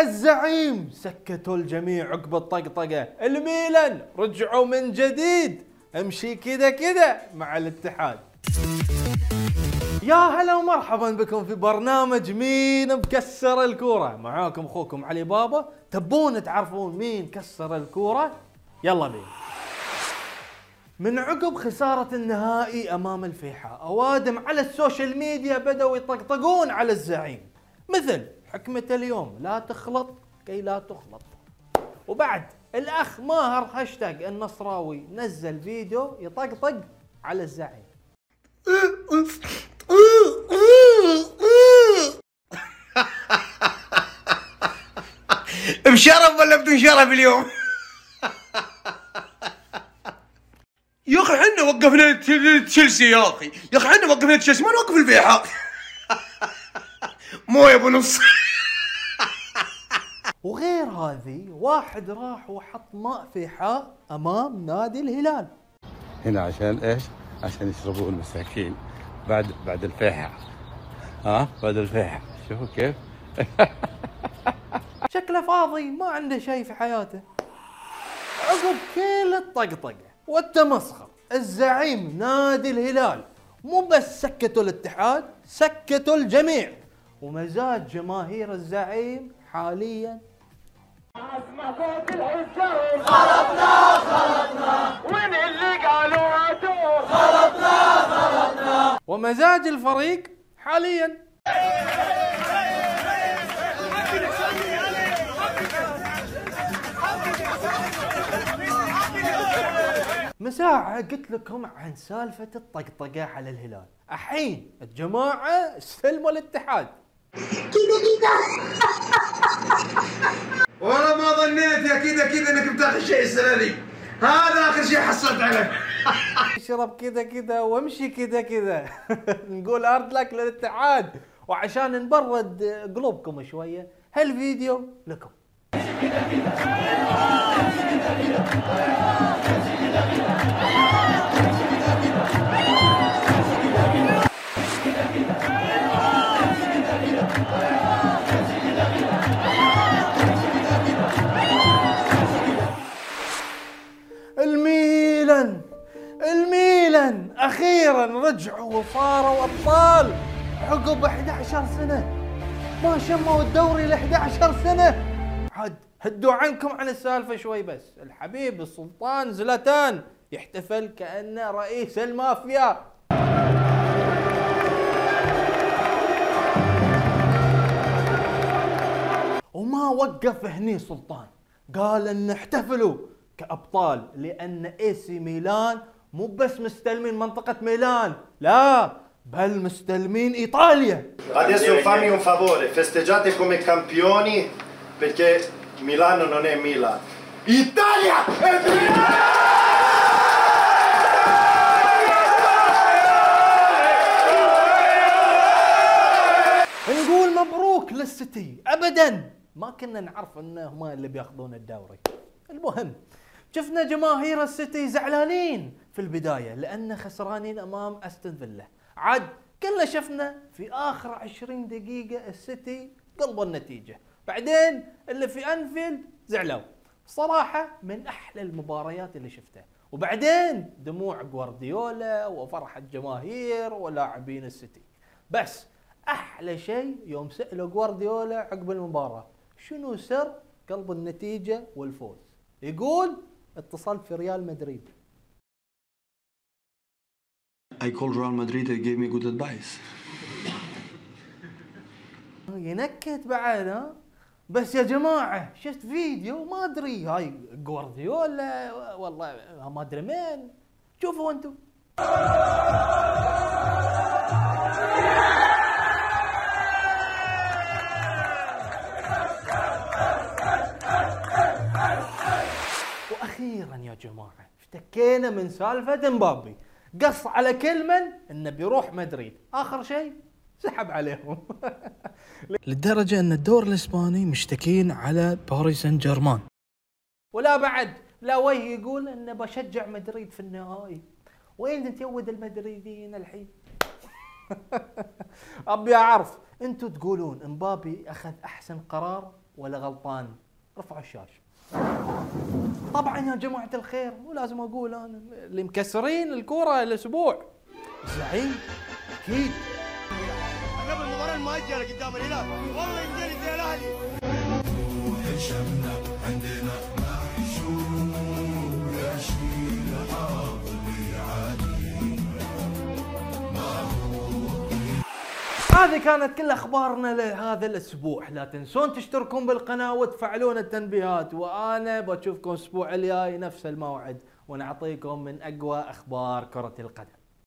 الزعيم. سكتوا الجميع عقب الطقطقة. الميلان رجعوا من جديد. امشي كذا كذا مع الاتحاد. يا هلا ومرحبا بكم في برنامج مين مكسر الكورة. معاكم أخوكم علي بابا. تبون تعرفون مين كسر الكورة؟ يلا بينا. من عقب خسارة النهائي أمام الفيحاء أوادم على السوشيال ميديا بدأوا يطقطقون على الزعيم. مثل حكمة اليوم. لا تخلط كي لا تخلط. وبعد الأخ ماهر هاشتاج النصراوي نزل فيديو يطقطق على الزعيم. بشرف ولا بدون شرف اليوم؟ يا أخي إحنا وقفنا تشيلسي يا أخي. يا أخي إحنا وقفنا تشيلسي. ما نوقف الفيحاء. مو يا أبو نص. وغير هذه واحد راح وحط ماء فيحاء أمام نادي الهلال. هنا عشان إيش؟ عشان يشربوا المساكين. بعد بعد الفيحة ها؟ بعد الفيحة شوفوا كيف؟ شكله فاضي ما عنده شيء في حياته. عقب كل الطقطقة والتمسخر الزعيم نادي الهلال. مو بس سكتوا الاتحاد سكتوا الجميع. ومزاج جماهير الزعيم حاليا. وين اللي قالوا هاتوا ومزاج الفريق حاليا. مساعة قلت لكم عن سالفة الطقطقة على الهلال. الحين الجماعة استلموا الاتحاد. والله ما ظنيت أكيد أكيد إنك بتاخذ شيء السنة ذي هذا آخر شيء حصلت عليه. اشرب كذا كذا وامشي كذا كذا. نقول ارد لك للاتحاد وعشان نبرد قلوبكم شوية هالفيديو لكم. رجعوا وصاروا أبطال. عقب 11 سنة. ما شموا الدوري ل 11 سنة. عاد هدوا عنكم عن السالفة شوي بس. الحبيب السلطان زلاتان يحتفل كانه رئيس المافيا. وما وقف هني سلطان. قال إن احتفلوا كأبطال لأن إي سي ميلان مو بس مستلمين منطقة ميلان لا بل مستلمين إيطاليا Adesso fammi un favore, festeggiate come campioni perché Milano non è Milan. Italia è Milan! نقول مبروك للسيتي ابدا ما كنا نعرف انهم اللي بياخذون الدوري المهم شفنا جماهير السيتي زعلانين في البداية لأن خسرانين أمام أستون فيلا. عاد كلنا شفنا في آخر 20 دقيقة السيتي قلبوا النتيجة. بعدين اللي في أنفيلد زعلوا. صراحة من أحلى المباريات اللي شفتها. وبعدين دموع جوارديولا وفرحة جماهير ولاعبين السيتي. بس أحلى شيء يوم سألوا جوارديولا عقب المباراة شنو سر قلب النتيجة والفوز؟ يقول اتصلت في ريال مدريد. I called Real Madrid and gave me good advice. ينكت بعد ها؟ بس يا جماعة شفت فيديو؟ ما أدري. هاي جوارديولا والله ما أدري مين. شوفوا أنتم. جماعة اشتكينا من سالفة مبابي. قص على كل من؟ إنه بيروح مدريد. آخر شيء سحب عليهم. لدرجة أن الدور الإسباني مشتكين على باريس سان جيرمان ولا بعد لا وجه يقول انه بشجع مدريد في النهائي. وين ولد المدريديين الحين؟ أبي أعرف. أنتم تقولون امبابي أخذ أحسن قرار ولا غلطان؟ رفعوا الشاشة. طبعا يا جماعة الخير مو لازم أقول أنا اللي مكسرين الكورة الأسبوع. زعيم؟ أكيد. قبل المباراة المؤجله قدام الهلال. والله يمديني الاهلي هذه كانت كل أخبارنا لهذا الأسبوع. لا تنسون تشتركون بالقناة وتفعلون التنبيهات. وأنا بشوفكم الأسبوع الجاي نفس الموعد ونعطيكم من أقوى أخبار كرة القدم.